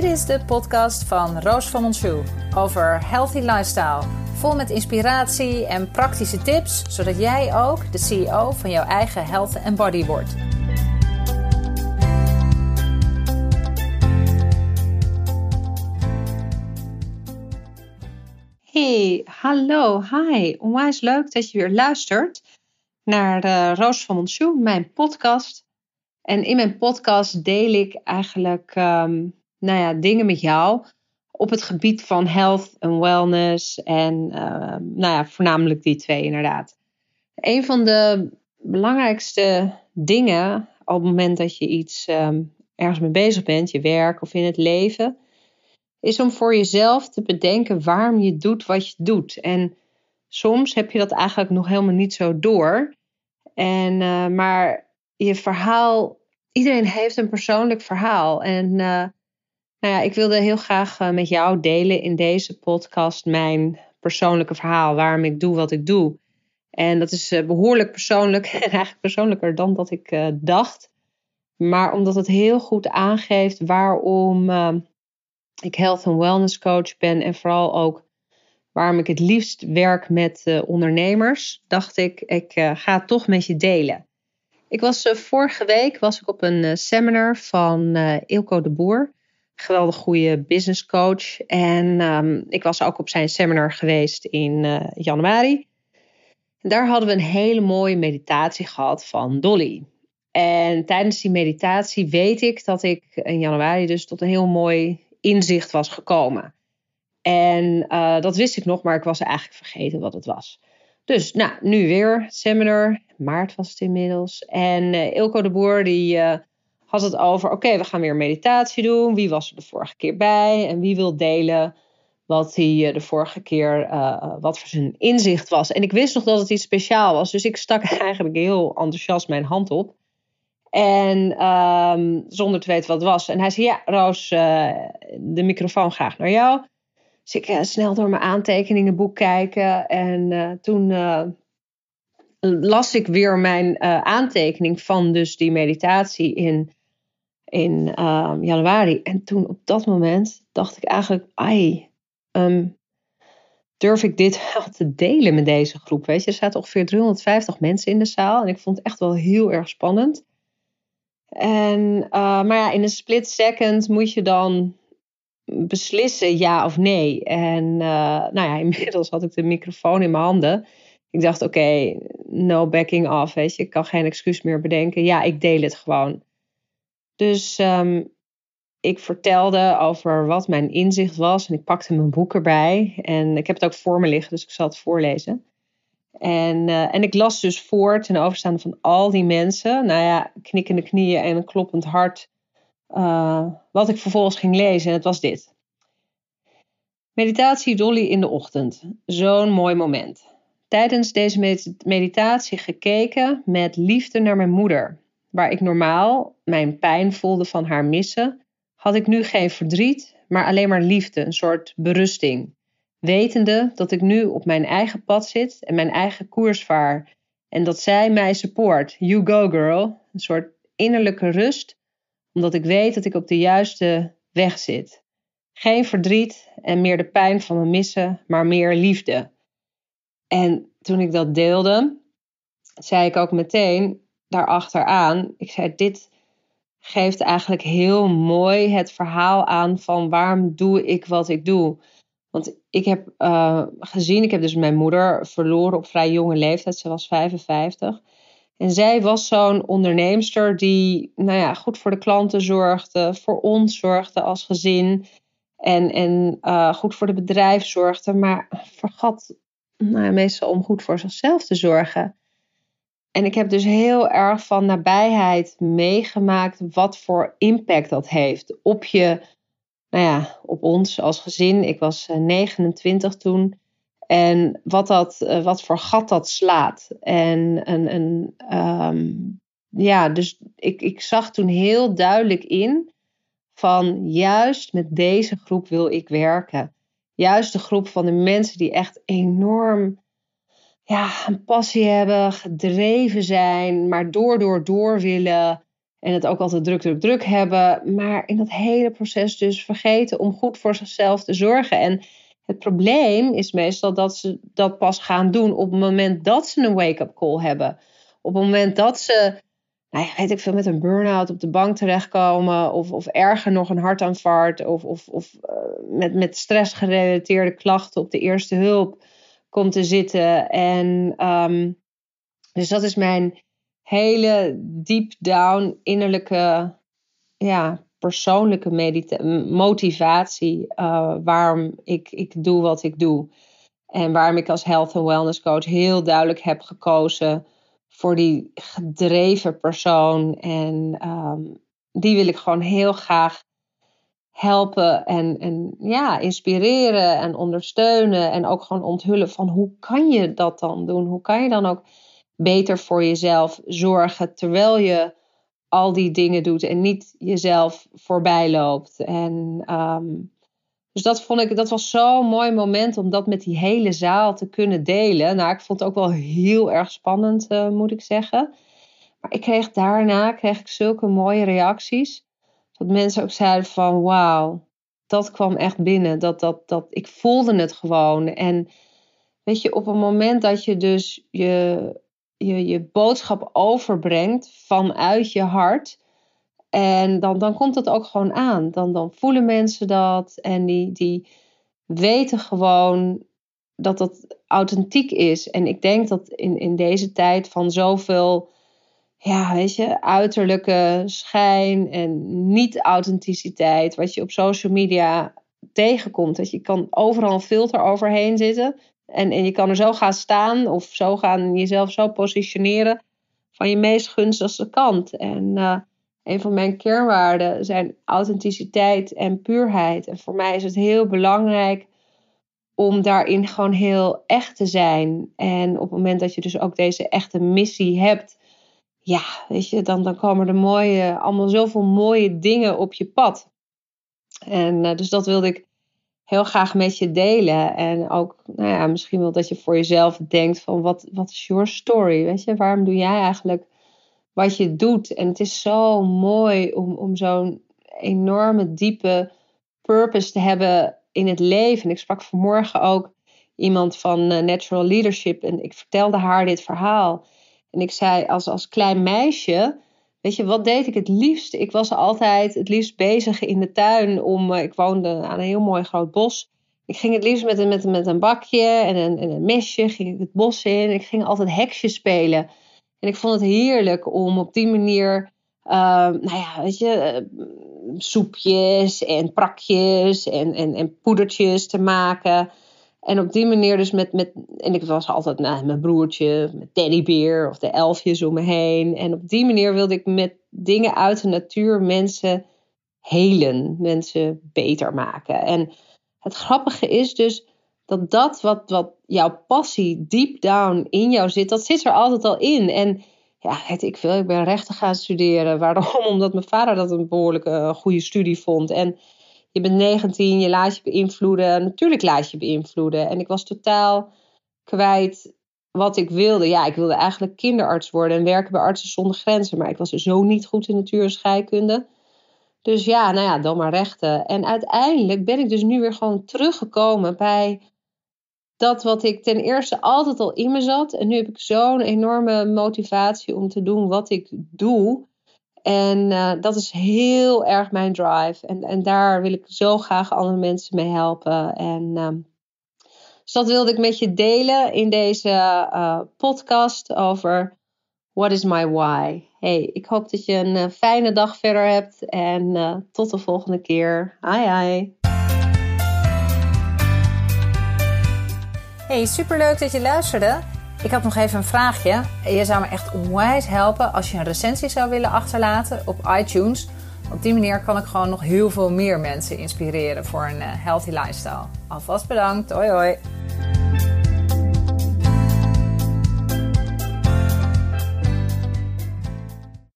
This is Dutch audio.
Dit is de podcast van Roos van Monsou over healthy lifestyle. Vol met inspiratie en praktische tips, zodat jij ook de CEO van jouw eigen health en body wordt. Hey, hallo, hi. Onwijs leuk dat je weer luistert naar de Roos van Monsou, mijn podcast. En in mijn podcast deel ik eigenlijk ehm, nou ja, dingen met jou op het gebied van health en wellness. En ehm, nou ja, voornamelijk die twee inderdaad. Een van de belangrijkste dingen op het moment dat je iets ehm, ergens mee bezig bent, je werk of in het leven, is om voor jezelf te bedenken waarom je doet wat je doet. En soms heb je dat eigenlijk nog helemaal niet zo door. En, uh, maar je verhaal, iedereen heeft een persoonlijk verhaal. En uh, nou ja, ik wilde heel graag uh, met jou delen in deze podcast mijn persoonlijke verhaal, waarom ik doe wat ik doe. En dat is behoorlijk persoonlijk en eigenlijk persoonlijker dan dat ik dacht. Maar omdat het heel goed aangeeft waarom ik health en wellness coach ben en vooral ook waarom ik het liefst werk met ondernemers, dacht ik, ik ga het toch met je delen. Ik was vorige week was ik op een seminar van Ilko de Boer, geweldig goede business coach. En um, ik was ook op zijn seminar geweest in januari. En daar hadden we een hele mooie meditatie gehad van Dolly. En tijdens die meditatie weet ik dat ik in januari dus tot een heel mooi inzicht was gekomen. En uh, dat wist ik nog, maar ik was eigenlijk vergeten wat het was. Dus nou, nu weer seminar. Maart was het inmiddels. En uh, Ilko de Boer die had het over: oké, we gaan weer meditatie doen. Wie was er de vorige keer bij? En wie wil delen wat hij de vorige keer, wat voor zijn inzicht was. En ik wist nog dat het iets speciaals was. Dus ik stak eigenlijk heel enthousiast mijn hand op. En um, zonder te weten wat het was. En hij zei: Ja, Roos, de microfoon graag naar jou. Dus ik snel door mijn aantekeningenboek kijken. En toen las ik weer mijn aantekening van dus die meditatie in, in ehm, januari. En toen op dat moment dacht ik eigenlijk, ai, um, durf ik dit wel te delen met deze groep? Weet je, er zaten ongeveer 350 mensen in de zaal. En ik vond het echt wel heel erg spannend. En, maar ja, in een split second moet je dan beslissen ja of nee. En uh, nou ja, inmiddels had ik de microfoon in mijn handen. Ik dacht, oké, no backing off, weet je. Ik kan geen excuus meer bedenken. Ja, ik deel het gewoon. Dus um, ik vertelde over wat mijn inzicht was. En ik pakte mijn boek erbij. En ik heb het ook voor me liggen, dus ik zal het voorlezen. En, uh, en ik las dus voor ten overstaande van al die mensen. Nou ja, knikkende knieën en een kloppend hart uh, wat ik vervolgens ging lezen. En het was dit. Meditatie Dolly in de ochtend. Zo'n mooi moment. Tijdens deze meditatie gekeken met liefde naar mijn moeder. Waar ik normaal mijn pijn voelde van haar missen, had ik nu geen verdriet, maar alleen maar liefde, een soort berusting. Wetende dat ik nu op mijn eigen pad zit en mijn eigen koers vaar. En dat zij mij support. You go girl. Een soort innerlijke rust omdat ik weet dat ik op de juiste weg zit. Geen verdriet en meer de pijn van me missen, maar meer liefde. En toen ik dat deelde, zei ik ook meteen daarachteraan, ik zei dit geeft eigenlijk heel mooi het verhaal aan van waarom doe ik wat ik doe. Want ik heb uh, gezien, ik heb dus mijn moeder verloren op vrij jonge leeftijd, ze was 55. En zij was zo'n onderneemster die nou ja, goed voor de klanten zorgde, voor ons zorgde als gezin. En, en uh, goed voor het bedrijf zorgde, maar vergat nou ja, meestal om goed voor zichzelf te zorgen. En ik heb dus heel erg van nabijheid meegemaakt wat voor impact dat heeft op je, nou ja, op ons als gezin. Ik was 29 eh, toen. En wat, dat, eh, wat voor gat dat slaat. En, en, um, ja, dus ik, ik zag toen heel duidelijk in van juist met deze groep wil ik werken. Juist de groep van de mensen die echt enorm ja, een passie hebben, gedreven zijn, maar door, door, door willen. En het ook altijd druk, druk, druk hebben. Maar in dat hele proces dus vergeten om goed voor zichzelf te zorgen. En het probleem is meestal dat ze dat pas gaan doen op het moment dat ze een wake-up call hebben. Op het moment dat ze, nou ja, weet ik veel, met een burn-out op de bank terechtkomen. Of, of erger nog een hartaanvaart. Of, of, of uh, met, met stressgerelateerde klachten op de eerste hulp komt te zitten. En um, dus dat is mijn hele deep down innerlijke, ja, persoonlijke motivatie uh, waarom ik, ik doe wat ik doe. En waarom ik als health and wellness coach heel duidelijk heb gekozen voor die gedreven persoon. En um, die wil ik gewoon heel graag helpen en, en ja, inspireren en ondersteunen. En ook gewoon onthullen van hoe kan je dat dan doen? Hoe kan je dan ook beter voor jezelf zorgen terwijl je al die dingen doet en niet jezelf voorbij loopt. En um, dus dat vond ik, dat was zo'n mooi moment om dat met die hele zaal te kunnen delen. Nou, ik vond het ook wel heel erg spannend, uh, moet ik zeggen. Maar ik kreeg daarna kreeg ik zulke mooie reacties. Dat mensen ook zeiden van wauw, dat kwam echt binnen. Dat, dat, dat, ik voelde het gewoon. En weet je, op het moment dat je dus je je, je boodschap overbrengt vanuit je hart. En dan, dan komt het ook gewoon aan. Dan, dan voelen mensen dat en die, die weten gewoon dat dat authentiek is. En ik denk dat in, in deze tijd van zoveel, ja, weet je, uiterlijke schijn en niet-authenticiteit, wat je op social media tegenkomt, dat je kan overal een filter overheen zitten. En, en je kan er zo gaan staan of zo gaan jezelf zo positioneren van je meest gunstigste kant. En uh, een van mijn kernwaarden zijn authenticiteit en puurheid. En voor mij is het heel belangrijk om daarin gewoon heel echt te zijn. En op het moment dat je dus ook deze echte missie hebt, ja, weet je, dan, dan komen er mooie, allemaal zoveel mooie dingen op je pad. En uh, dus dat wilde ik heel graag met je delen. En ook, nou ja, misschien wel dat je voor jezelf denkt van wat, wat is your story? Weet je, waarom doe jij eigenlijk wat je doet? En het is zo mooi om, om zo'n enorme, diepe purpose te hebben in het leven. En ik sprak vanmorgen ook iemand van uh, Natural Leadership en ik vertelde haar dit verhaal. En ik zei, als, als klein meisje Weet je, wat deed ik het liefst? Ik was altijd het liefst bezig in de tuin. Om, uh, ik woonde aan een heel mooi groot bos. Ik ging het liefst met, een, met, met een bakje en een, en een mesje ging ik het bos in. Ik ging altijd hekjes spelen. En ik vond het heerlijk om op die manier, uh, nou ja, weet je, uh, soepjes en prakjes en, en, en poedertjes te maken. En op die manier dus met, met en ik was altijd nou, mijn broertje, met teddybeer of de elfjes om me heen. En op die manier wilde ik met dingen uit de natuur mensen helen, mensen beter maken. En het grappige is dus dat dat wat, wat jouw passie deep down in jou zit, dat zit er altijd al in. En ja, weet ik veel, ik ben rechten gaan studeren. Waarom? Omdat mijn vader dat een behoorlijke uh, goede studie vond. En je bent 19, je laat je beïnvloeden. Natuurlijk laat je beïnvloeden. En ik was totaal kwijt wat ik wilde. Ja, ik wilde eigenlijk kinderarts worden en werken bij Artsen zonder Grenzen. Maar ik was zo niet goed in natuur- en scheikunde. Dus ja, nou ja, dan maar rechten. En uiteindelijk ben ik dus nu weer gewoon teruggekomen bij dat wat ik ten eerste altijd al in me zat. En nu heb ik zo'n enorme motivatie om te doen wat ik doe. En uh, dat is heel erg mijn drive. En, en daar wil ik zo graag andere mensen mee helpen. En uh, dus dat wilde ik met je delen in deze uh, podcast over What is my why? Hey, ik hoop dat je een uh, fijne dag verder hebt. En tot de volgende keer. Hi, hi. Hey, superleuk dat je luisterde. Ik had nog even een vraagje. Je zou me echt onwijs helpen als je een recensie zou willen achterlaten op iTunes. Op die manier kan ik gewoon nog heel veel meer mensen inspireren voor een healthy lifestyle. Alvast bedankt. Hoi hoi.